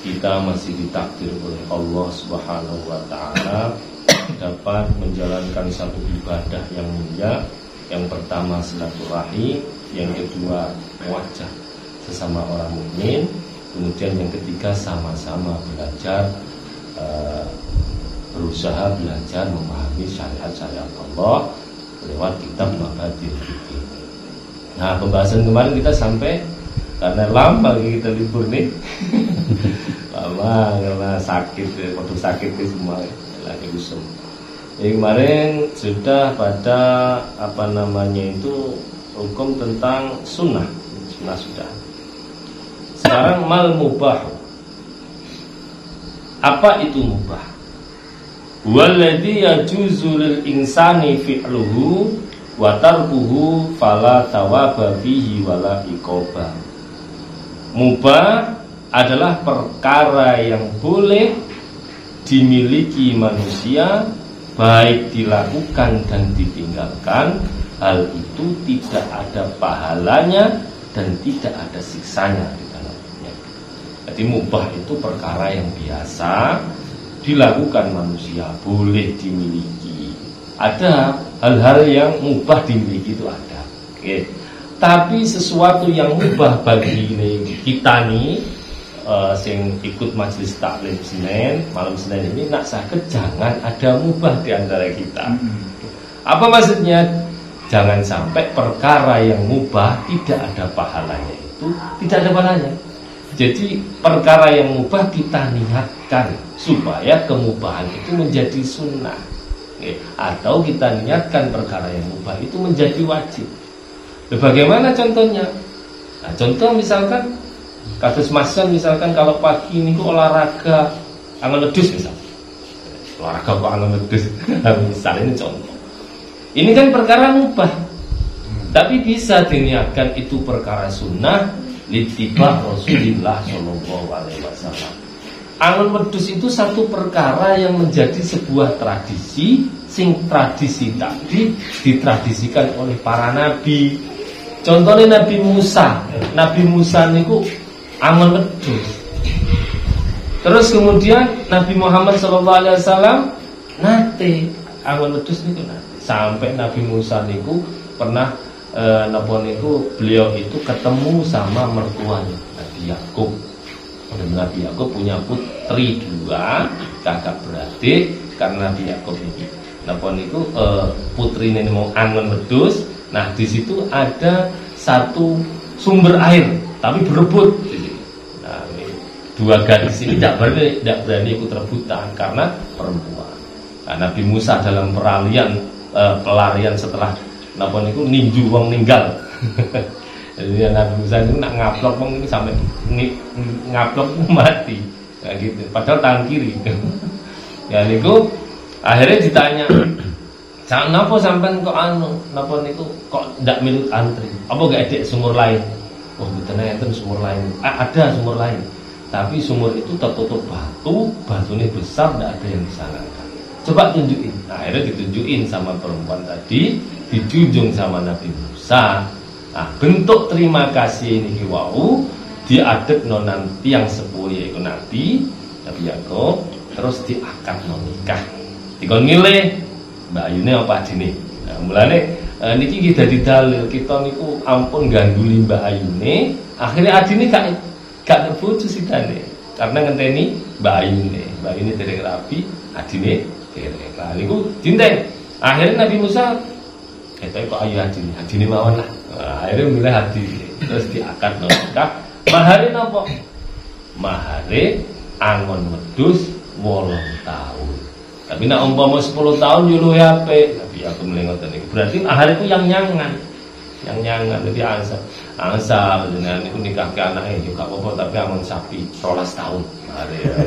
kita masih ditakdir oleh Allah Subhanahu wa taala dapat menjalankan satu ibadah yang mulia. Yang pertama silaturahmi, yang kedua wajah sesama orang mukmin, kemudian yang ketiga sama-sama belajar uh, berusaha belajar memahami syariat-syariat Allah lewat kitab Mabadil Nah, pembahasan kemarin kita sampai karena lama kita libur nih. Lama karena sakit, waktu sakit itu semua lagi usum. Jadi kemarin sudah pada apa namanya itu hukum tentang sunnah, sunnah sudah. Sekarang mal mubah. Apa itu mubah? Walladhi yajuzu insani fi'luhu wa tarkuhu fala tawaba fihi wala iqoba. Mubah adalah perkara yang boleh dimiliki manusia baik dilakukan dan ditinggalkan hal itu tidak ada pahalanya dan tidak ada siksanya di dalamnya. Jadi mubah itu perkara yang biasa dilakukan manusia, boleh dimiliki. Ada hal-hal yang mubah dimiliki itu ada. Oke. Tapi sesuatu yang mubah bagi kita nih uh, sing ikut majelis taklim Senin malam Senin ini nak sakit jangan ada mubah di antara kita. Apa maksudnya? Jangan sampai perkara yang mubah tidak ada pahalanya itu tidak ada pahalanya. Jadi perkara yang mubah kita niatkan supaya kemubahan itu menjadi sunnah. Atau kita niatkan perkara yang mubah itu menjadi wajib. Bagaimana contohnya? Nah, contoh misalkan Kasus masan misalkan kalau pagi ini kok olahraga angan ledus misal. Olahraga kok angan ledus. misal ini contoh. Ini kan perkara mubah. Tapi bisa diniatkan itu perkara sunnah litibah Rasulullah Shallallahu Alaihi Wasallam. Angan wedus itu satu perkara yang menjadi sebuah tradisi sing tradisi tadi ditradisikan oleh para nabi. Contohnya Nabi Musa. Nabi Musa niku amal wedus. Terus kemudian Nabi Muhammad SAW nate amal wedus niku nate. Sampai Nabi Musa niku pernah e, napa niku beliau itu ketemu sama mertuanya Nabi Yakub. Nabi Yakub punya putri dua, kakak beradik karena Nabi Yakub ini. Napa niku e, putri ini mau angon wedus. Nah, di situ ada satu sumber air tapi berebut dua gadis ini tidak berani, tidak berani ikut rebutan karena perempuan. Nah, Nabi Musa dalam peralihan e, pelarian setelah napa itu ninju wong ninggal. Jadi Nabi Musa itu nak ngaplok wong ini sampai ngaplok mati. Nah, gitu. Padahal tangan kiri. ya niku akhirnya ditanya Napa sampean kok anu, napa niku kok ndak milut antri? Apa gak ada sumur lain? Oh, mboten enten sumur lain. Ah, ada sumur lain. Tapi sumur itu tertutup batu, batunya besar, tidak ada yang bisa ngangkat. Coba tunjukin. Nah, akhirnya ditunjukin sama perempuan tadi, dijunjung sama Nabi Musa. Nah, bentuk terima kasih ini wau diadek non nanti yang sepuluh yaitu Nabi, Nabi Yakub, terus diakad nikah. Dikon ngile, Mbak Ayune apa nih? Nah, mulane eh, niki kita dalil kita niku ampun ganduli Mbak Ayune, akhirnya adine gak gak terputus sitane karena ngenteni Mbak Ayune dereng rapi adine dereng. Lah niku dinteng akhirnya Nabi Musa kita kok ayu adine? Adine mawon lah. Nah, akhirnya milih hati terus diakad nikah mahare napa? Mahare angon wedus wolong tahun tapi nak umpama 10 tahun yo luwe apik. Tapi aku mlengoten niku berarti mahare ku yang nyangan yang nyangan jadi ansal ansal jenengan niku nikah ke anake juga apa tapi aman sapi 12 tahun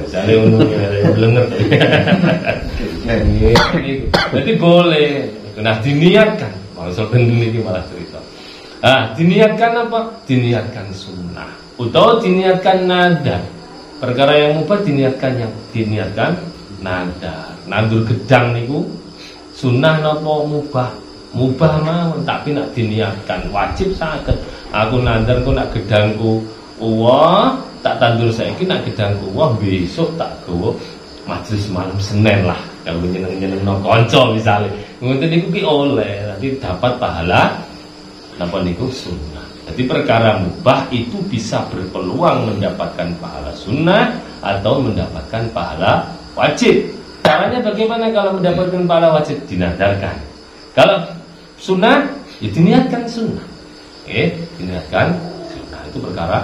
Jale ngono blenger. Jadi boleh. Nah diniatkan. Maksud ini malah cerita. Ah, diniatkan apa? Diniatkan sunnah. Atau diniatkan nada. Perkara yang mubah diniatkan yang diniatkan nada. Nandur gedang niku sunnah napa mubah? Mubah mawon tapi nak diniatkan. Wajib sakit. Aku nandar ku nak gedangku. Wah tak tandur saiki nak gedangku. Wah besok tak gowo majelis malam Senin lah. Kalau nyeneng-nyeneng no konco misalnya ngoten niku ki oleh. Nanti dapat pahala. Napa niku? Sunnah. Jadi perkara mubah itu bisa berpeluang mendapatkan pahala sunnah atau mendapatkan pahala wajib. Caranya bagaimana kalau mendapatkan pahala wajib? Dinadarkan. Kalau sunnah ya diniatkan sunnah. Oke diniatkan sunnah. Itu perkara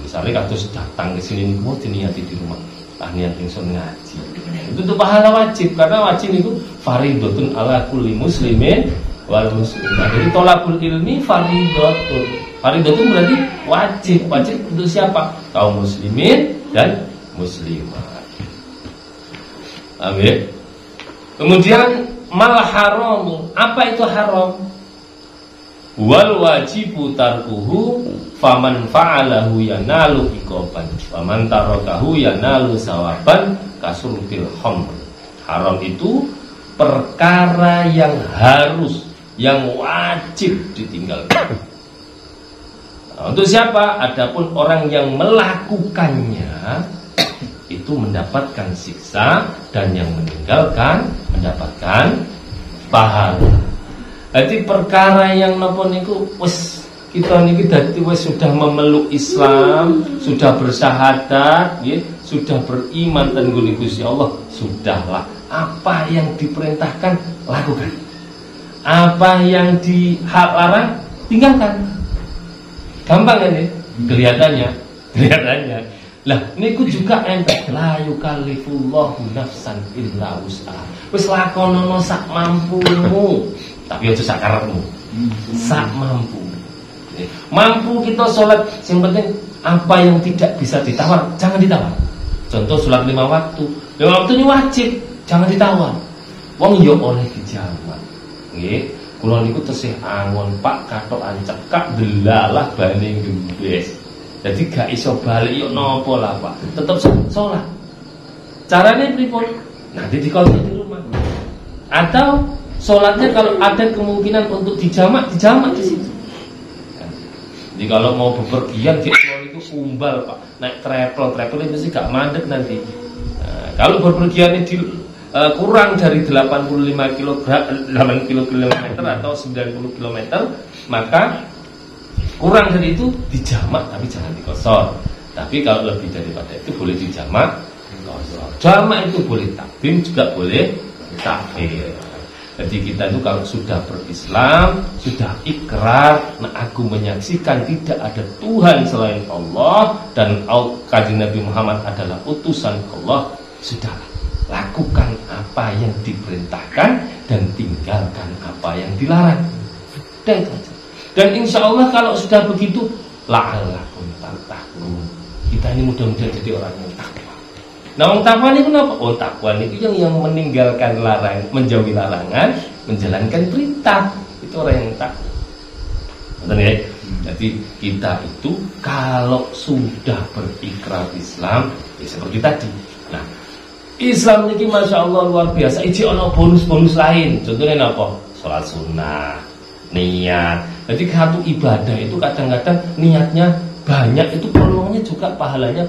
misalnya kados datang ke sini mau diniati di rumah. Ah niat ingsun ngaji. Itu tuh pahala wajib karena wajib itu faridotun ala kulli muslimin wal muslimah jadi tolakul ilmi faridotun. Faridotun berarti wajib. Wajib untuk siapa? Kaum muslimin dan muslimah Amin. Kemudian mal haram. Apa itu haram? Wal wajibu tarkuhu faman fa'alahu yanalu ikoban faman tarakahu yanalu sawaban kasurbil khamr haram itu perkara yang harus yang wajib ditinggalkan nah, untuk siapa adapun orang yang melakukannya mendapatkan siksa dan yang meninggalkan mendapatkan pahala jadi perkara yang nopo niku wis kita niki dadi wis sudah memeluk Islam, sudah bersahadat, ya, sudah beriman dan Gusti Allah, sudahlah apa yang diperintahkan lakukan. Apa yang dilarang tinggalkan. Gampang kan ya? Kelihatannya, kelihatannya. Lah niku juga ente la yukallifullahu nafsan illa wus'aha. Wis lakonono sak mampumu. Tapi itu sakarmu sak mampu. Mampu kita sholat yang penting apa yang tidak bisa ditawar jangan ditawar. Contoh sholat lima waktu. Lima waktu ini wajib jangan ditawar. Wong yo oleh dijawab nggih. Kula niku tesih angon Pak katok ancekak delalah bani gembes jadi gak iso balik yuk nopo lah Pak. Tetap sholat. Caranya pripun? Nanti di di rumah. Atau Sholatnya kalau ada kemungkinan untuk dijamak, dijamak di situ. Jadi kalau mau bepergian di itu umbal pak, naik travel, travel itu sih gak mandek nanti. Nah, kalau bepergian di uh, kurang dari 85 kg, 8 km atau 90 km, maka kurang dari itu dijamak tapi jangan dikosor. Tapi kalau lebih daripada itu boleh dijamak, Jamak itu boleh takbim juga boleh takbir. Jadi kita itu kalau sudah berislam, sudah ikrar, nah aku menyaksikan tidak ada Tuhan selain Allah dan kajian Nabi Muhammad adalah utusan Allah, sudah lakukan apa yang diperintahkan dan tinggalkan apa yang dilarang. Dan dan insya Allah kalau sudah begitu, la'alakum tartahun. Kita ini mudah-mudahan jadi orang yang takwa. Nah, wong takwa niku napa? Oh, takwa niku yang yang meninggalkan larang, menjauhi larangan, menjalankan perintah. Itu orang yang takwa. Ya? Jadi kita itu kalau sudah berikrar Islam, ya seperti tadi. Nah, Islam ini masya Allah luar biasa. Iji ono bonus-bonus lain. Contohnya apa? Sholat sunnah, niat. Jadi satu ibadah itu kadang-kadang niatnya banyak itu peluangnya juga pahalanya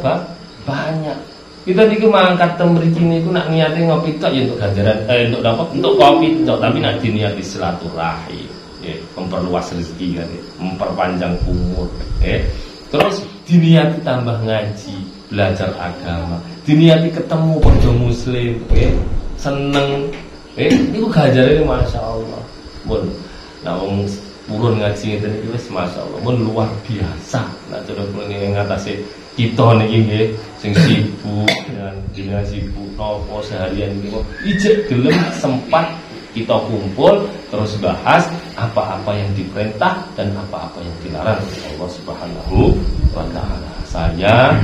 banyak. Kita niki mangkat temriki niku nak niate ngopi tok ya untuk ganjaran eh untuk dapat untuk kopi tok tapi nak diniati silaturahim ya, memperluas rezeki kan ya, memperpanjang umur ya. Terus diniati tambah ngaji, belajar agama, diniati ketemu bojo muslim ya, seneng eh niku ganjarane Masya Allah. Pun nah purun ngaji ngeten iki wis masyaallah pun luar biasa. Nah cara kula ngatasi kita niki nggih sing sibuk dengan dengan sibuk nopo seharian niku ijek gelem sempat kita kumpul terus bahas apa-apa yang diperintah dan apa-apa yang dilarang Allah Subhanahu wa taala. Saya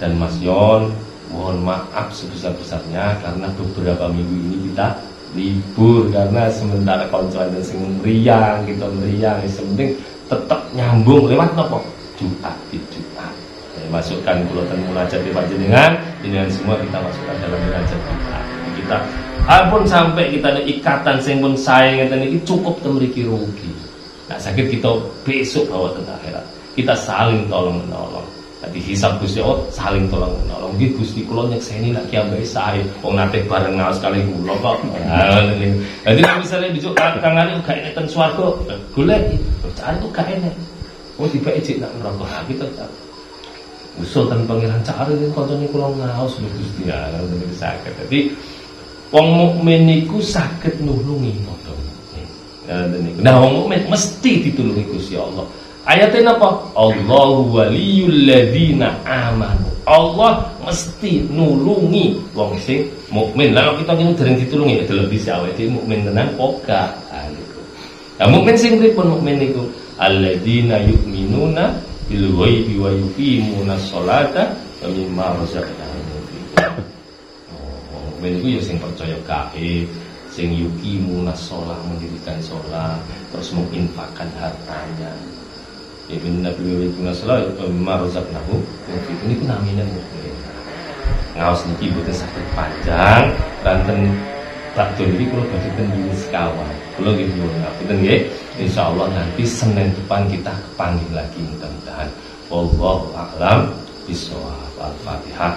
dan Mas Yon mohon maaf sebesar-besarnya karena beberapa minggu ini kita libur karena sementara koncoan dan sing meriang kita meriang yang penting tetap nyambung lewat nopo Jumat di Jumat ya, masukkan pulau dan munajat di panjenengan dengan semua kita masukkan dalam munajat kita kita Ampun sampai kita ada ikatan sing pun sayang ngeten iki cukup temriki rugi. Nah, sakit kita besok bawa ke akhirat. Kita saling tolong menolong. Tadi hisab Gusti Allah saling tolong menolong. Nggih Gusti kula nyekseni nak ki ambek sae. Wong nate bareng ngaos kali kula kok. Jadi misalnya besok kangane gak enek teng swarga, golek cari tuh gak. Oh tiba ijik nak neraka. Nah, kita usul kan pangeran cari kan kancane kula ngaos Gusti ya, ngoten sakit. Jadi Wong mukmin niku saged nulungi Nah, wong mukmin mesti ditulungi Gusti Allah. Ayatnya apa? Allahu waliyul ladzina amanu. Allah mesti nulungi wong sing mukmin. Lah kita ngene dereng ditulungi ya lebih awake dhewe mukmin tenan poka. Nah, mukmin sing pripun mukmin niku? Alladzina yu'minuna bil ghaibi wa yuqimuna sholata wa mimma razaqnahum mukmin itu ya sing percaya gaib sing yuki munas sholat mendirikan sholat terus menginfakkan hartanya ya bin nabi wa munas sholat maruzak nahu ini pun mukmin ngawas niki butuh sakit panjang ranten Bakdo ini kalau bagi pendiri sekawan. Kalau gitu ngapunten ya Insya Allah nanti Senin depan kita kepanggil lagi mudah-mudahan. A'lam Bismillah Al-Fatihah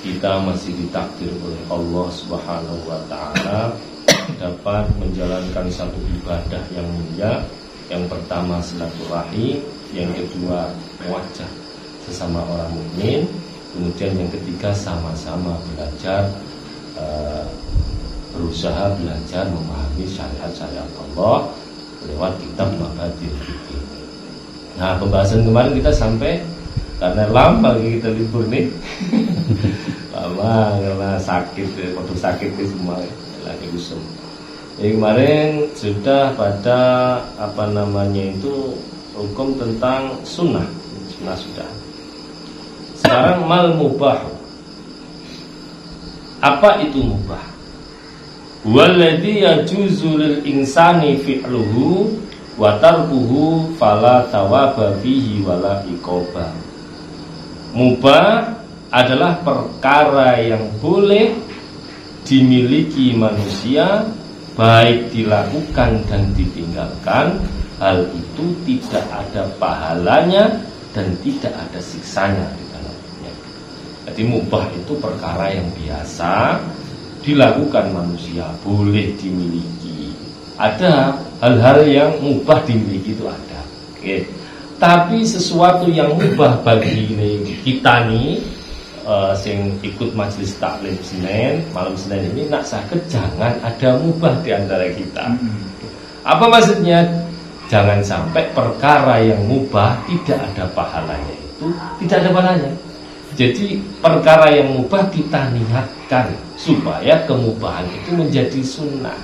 kita masih ditakdir oleh Allah Subhanahu wa taala dapat menjalankan satu ibadah yang mulia. Yang pertama silaturahmi, yang kedua wajah sesama orang mukmin, kemudian yang ketiga sama-sama belajar uh, berusaha belajar memahami syariat-syariat Allah lewat kitab Mabadir Nah, pembahasan kemarin kita sampai karena lama kita libur nih lama karena sakit waktu sakit itu semua. Lagi usum. Jadi kemarin sudah pada apa namanya itu hukum tentang sunnah. Sunnah sudah. Sekarang mal mubah. Apa itu mubah? Walladhi yajuzu lil insani fi'luhu wa tarkuhu fala tawaba fihi wala iqoba mubah adalah perkara yang boleh dimiliki manusia baik dilakukan dan ditinggalkan hal itu tidak ada pahalanya dan tidak ada siksanya di dalamnya. Jadi mubah itu perkara yang biasa dilakukan manusia boleh dimiliki. Ada hal-hal yang mubah dimiliki itu ada. Oke. Tapi sesuatu yang mubah bagi kita nih uh, sing ikut majelis taklim Senin malam Senin ini nak sakit jangan ada mubah di antara kita. Apa maksudnya? Jangan sampai perkara yang mubah tidak ada pahalanya itu tidak ada pahalanya. Jadi perkara yang mubah kita niatkan supaya kemubahan itu menjadi sunnah.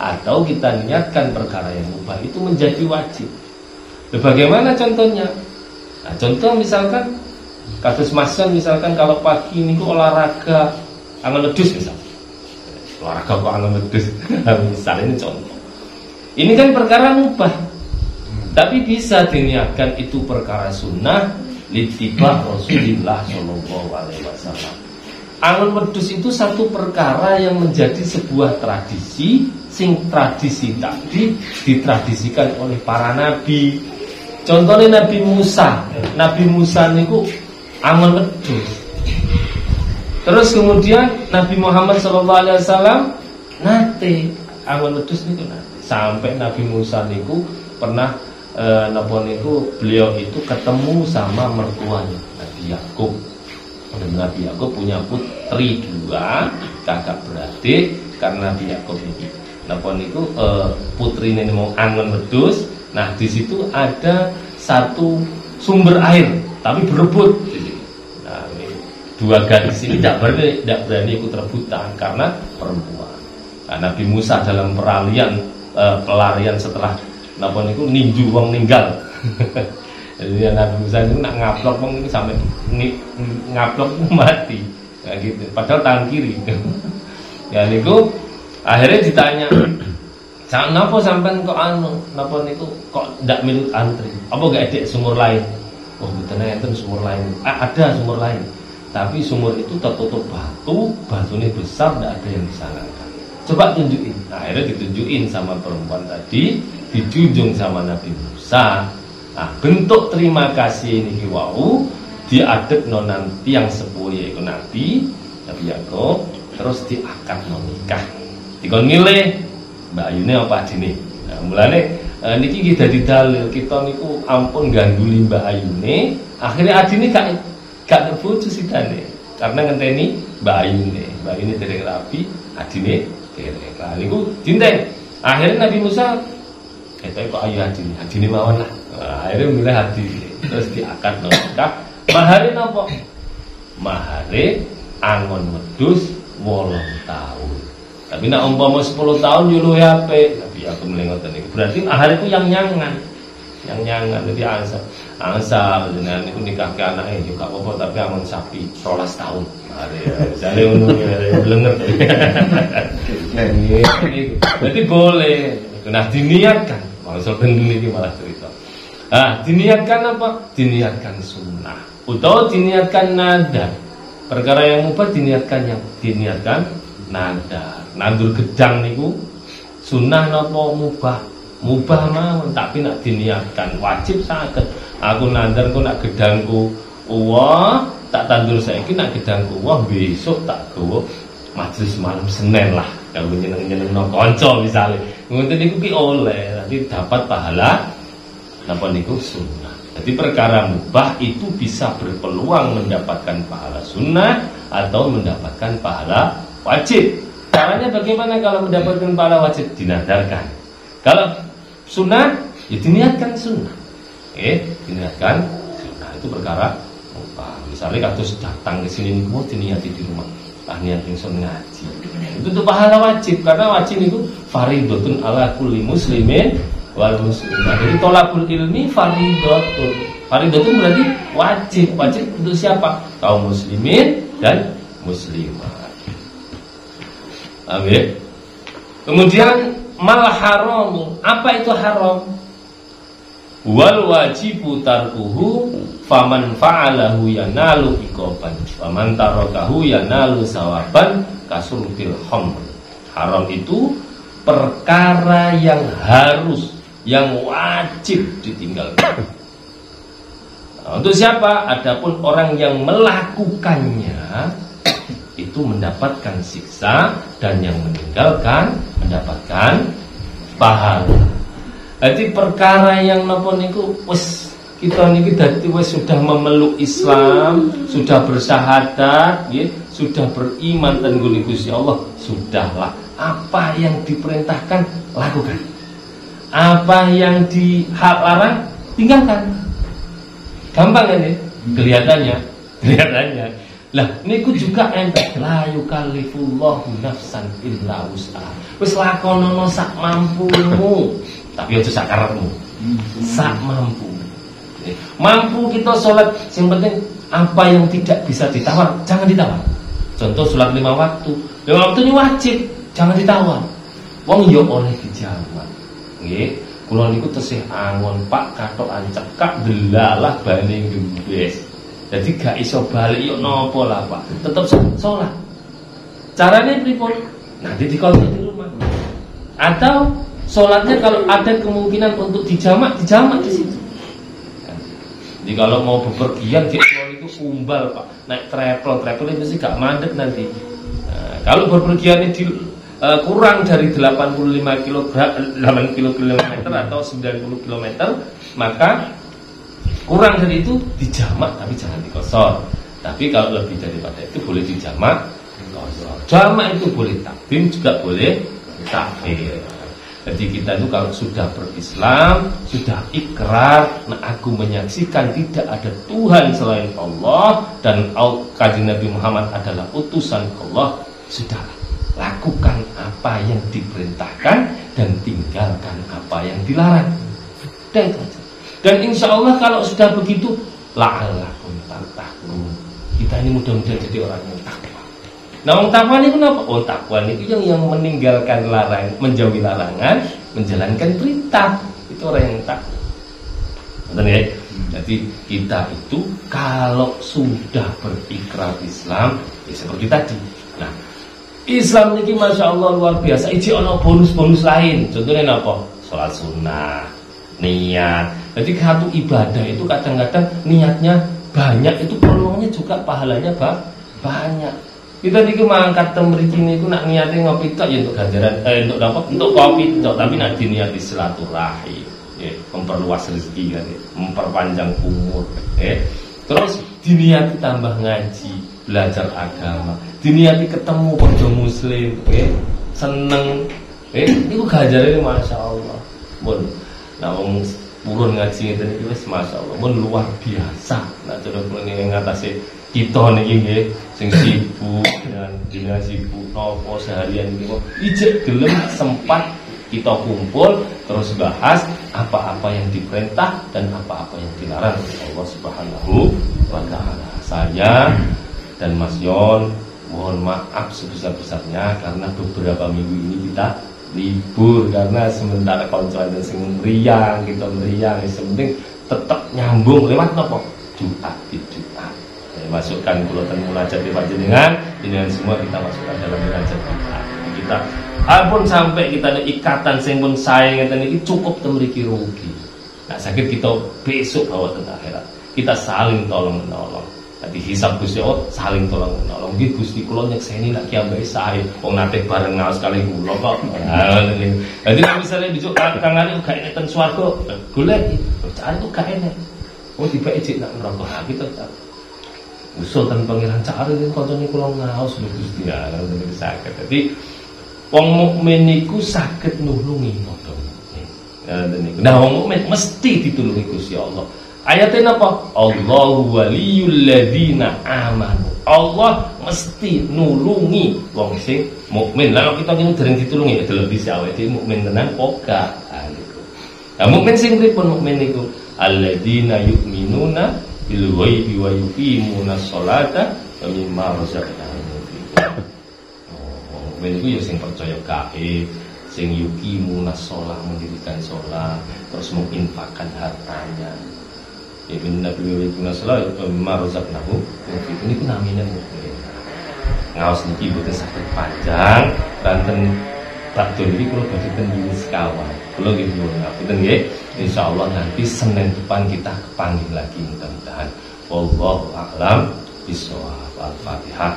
Atau kita niatkan perkara yang mubah itu menjadi wajib. Bagaimana contohnya? Nah, contoh misalkan Kasus masan misalkan kalau pagi ini kok olahraga angin ledus misal. Olahraga kok angin ledus. misal ini contoh. Ini kan perkara mubah. Tapi bisa diniatkan itu perkara sunnah litiba Rasulullah Shallallahu Alaihi Wasallam. Angin wedus itu satu perkara yang menjadi sebuah tradisi sing tradisi tadi ditradisikan oleh para nabi. Contohnya Nabi Musa. Nabi Musa niku amal wedhus. Terus kemudian Nabi Muhammad SAW nate amal wedhus niku nate. Sampai Nabi Musa niku pernah e, napa niku beliau itu ketemu sama mertuanya Nabi Yakub. Nabi Yakub punya putri dua, kakak beradik karena Nabi Yakub ini Napa niku e, ini mau angon wedus. Nah, di situ ada satu sumber air, tapi berebut. Dua gadis ini tidak berani, tidak berani ikut rebutan karena perempuan. Nah, Nabi Musa dalam peralihan e, pelarian setelah napa niku ninju wong ninggal. Jadi Nabi Musa itu nak ngaplok wong ini sampai ngaplok mati. Nah, gitu. Padahal tangan kiri. ya niku Akhirnya ditanya, Napa sampean kok anu, napa niku kok ndak milut antri? Apa gak ada sumur lain? Oh, betul enten sumur lain. Ah, ada sumur lain. Tapi sumur itu tertutup batu, batunya besar, tidak ada yang disalahkan. Coba tunjukin. Nah, akhirnya ditunjukin sama perempuan tadi, dijunjung sama Nabi Musa. Nah, bentuk terima kasih ini wau diadek non nanti yang sepuh yaitu Nabi, Nabi Yakob, terus diakad menikah dikon ngile Mbak Ayune apa adine nah, mulane uh, niki kita di dalil kita niku ampun ganduli Mbak Ayune akhirnya adine gak gak bojo sidane. Karena ngenteni Mbak Ayune Mbak Ayune dereng rapi adine dereng. Nah niku dinteng akhirnya Nabi Musa kita kok ayu adine? Adine mawon lah. Nah, akhirnya milih adine. Terus diakad nikah mahare napa? Mahare angon wedus wolong tahun tapi nak umpama 10 tahun nyuluh HP, tapi aku melengotan itu. Berarti itu yang nyangan. Yang nyangan. Jadi angsa. Angsa jenengan itu nikah ke anaknya juga apa tapi aman sapi 12 tahun. Jadi ngono ya, blenger. Jadi boleh. Nah diniatkan. Maksud ini malah cerita. Ah, diniatkan apa? Diniatkan sunnah. Atau diniatkan nada. Perkara yang mubah diniatkan yang diniatkan nada nandur gedang niku sunnah napa mubah mubah mawon tapi nak diniatkan wajib sakit aku nandur ku nak gedangku wah tak tandur saiki nak gedangku wah besok tak gawa majelis malam Senin lah. Yang nyeneng-nyeneng no konco misalnya ngoten niku ki oleh nanti dapat pahala napa niku? Sunnah. Jadi perkara mubah itu bisa berpeluang mendapatkan pahala sunnah atau mendapatkan pahala wajib. Caranya bagaimana kalau mendapatkan pahala wajib? Dinadarkan. Kalau sunnah, ya diniatkan sunnah. Eh, diniatkan sunnah itu perkara apa? Misalnya kados datang ke sini mau diniati di rumah. Ah niat ingsun ngaji. Itu tuh pahala wajib karena wajib itu faridotun ala kulli muslimin wal muslimah. Jadi tolakul ilmi faridotun. Faridotun berarti wajib. Wajib untuk siapa? Kaum muslimin dan muslimah. Amin. Kemudian mal haram. Apa itu haram? Wal wajibu tarkuhu faman fa'alahu yanalu ikoban faman tarakahu yanalu sawaban kasurbil khamr. Haram itu perkara yang harus yang wajib ditinggalkan. Nah, untuk siapa? Adapun orang yang melakukannya itu mendapatkan siksa dan yang meninggalkan mendapatkan pahala. Jadi perkara yang nopo niku wis kita niki dadi wis sudah memeluk Islam, sudah bersyahadat, ya, sudah beriman dan Gusti Allah, sudahlah apa yang diperintahkan lakukan. Apa yang dilarang tinggalkan. Gampang kan ya? Kelihatannya, kelihatannya. Lah niku juga ente la yukallifullahu nafsan illa wus'aha. Wis lakonono sak mampumu, tapi aja sak karepmu. Sak mampu. Mampu kita sholat, yang penting apa yang tidak bisa ditawar, jangan ditawar. Contoh sholat lima waktu, lima waktu ini wajib, jangan ditawar. Wong yo oleh dijawab. Nggih, kula niku tesih angon Pak katok ancekak delalah bani gembes. Jadi gak iso balik yuk nopo lah Pak. Tetap sholat. Caranya pripun? Nanti di di rumah. atau sholatnya kalau ada kemungkinan untuk dijamak dijamak di situ jadi kalau mau bepergian di itu umbal pak naik travel travel itu sih gak mandek nanti nah, kalau bepergian di uh, kurang dari 85 kg 8 km atau 90 km maka kurang dari itu dijamak tapi jangan dikosor. Tapi kalau lebih daripada itu boleh dijamak kosor jamak itu boleh takbim juga boleh takbir. Jadi kita itu kalau sudah berislam, sudah ikrar, nah aku menyaksikan tidak ada Tuhan selain Allah dan kajian Nabi Muhammad adalah utusan Allah, sudah lakukan apa yang diperintahkan dan tinggalkan apa yang dilarang. Dan dan insya Allah kalau sudah begitu, la'allakum takun. Kita ini mudah-mudahan jadi orang yang takwa. Nah, orang takwa ini kenapa? Oh, takwa itu yang yang meninggalkan larang, menjauhi larangan, menjalankan perintah. Itu orang yang takwa. Ya? Jadi kita itu kalau sudah berikrar Islam, ya seperti tadi. Nah, Islam ini masya Allah luar biasa. Ini ono bonus-bonus lain. Contohnya apa? Sholat sunnah, niat. Jadi satu ibadah itu kadang-kadang niatnya banyak, itu peluangnya juga pahalanya banyak. Kita niki mangkat temriki niku nak niate ngopi tok ya untuk ganjaran eh untuk dapat untuk kopi tok tapi nak diniati silaturahim ya, memperluas rezeki kan ya, memperpanjang umur ya. Terus diniati tambah ngaji, belajar agama, diniati ketemu bojo muslim, ya, seneng. Eh, niku ganjarane Masya Allah. Mun, nah purun ngaji ngeten iki wis Masya Allah, mun luar biasa. Nah cara ngene ngatasi kita niki nggih sing sibuk dengan dengan sibuk nopo seharian kok ijek gelem sempat kita kumpul terus bahas apa-apa yang diperintah dan apa-apa yang dilarang Allah Subhanahu wa taala. Saya dan Mas Yon mohon maaf sebesar-besarnya karena beberapa minggu ini kita libur karena sementara konco dan sing meriang kita meriang yang penting tetap nyambung. Lewat nopo? Jumat di Jumat. Masukkan dan munajat di panjenengan dengan semua kita masukkan dalam munajat kita kita apun sampai kita ada ikatan sing pun sayang ngeten iki cukup temriki rugi. Nah sakit kita besok bawa ke akhirat. Kita saling tolong menolong Jadi hisap Gusti Allah saling tolong menolong. Nggih Gusti kula nyekseni nak ki ambek sae. Wong nate bareng ngaos kali kula kok. Jadi misalnya besok kangane gak enek teng swarga, golek cari tuh gak enek. Oh tiba ijik nak neraka. Ha kita usul kan pangeran cari kan kancane kula ngaos lho Gusti ya. Dadi wong mukmin niku saged nulungi. Nah wong mukmin mesti ditulungi Gusti Allah. Ayatnya apa? Allahu waliyul ladzina amanu. Allah mesti nulungi wong sing mukmin. Lah kita ini dereng ditulungi ya lebih awake dhewe mukmin tenan poka. Nah mukmin sing pripun mukmin niku? Alladzina yu'minuna bil ghaibi wa yuqimuna sholata wa mimma razaqnahum. Oh, ben iku ya sing percaya gaib, sing yuqimuna sholat mendirikan sholat, terus menginfakkan hartanya. Ya bin nabi wa yuqimuna sholat wa mimma razaqnahum yunfiqun iku namine mukmin. Ngaos niki boten saged panjang, ranten Bakdo ini kalau bagi tendiri sekawan Kalau gitu ngapunten nggih. Insyaallah nanti Senin depan kita kepanggil lagi mudah-mudahan. Wallahu a'lam bishawab. Al-Fatihah.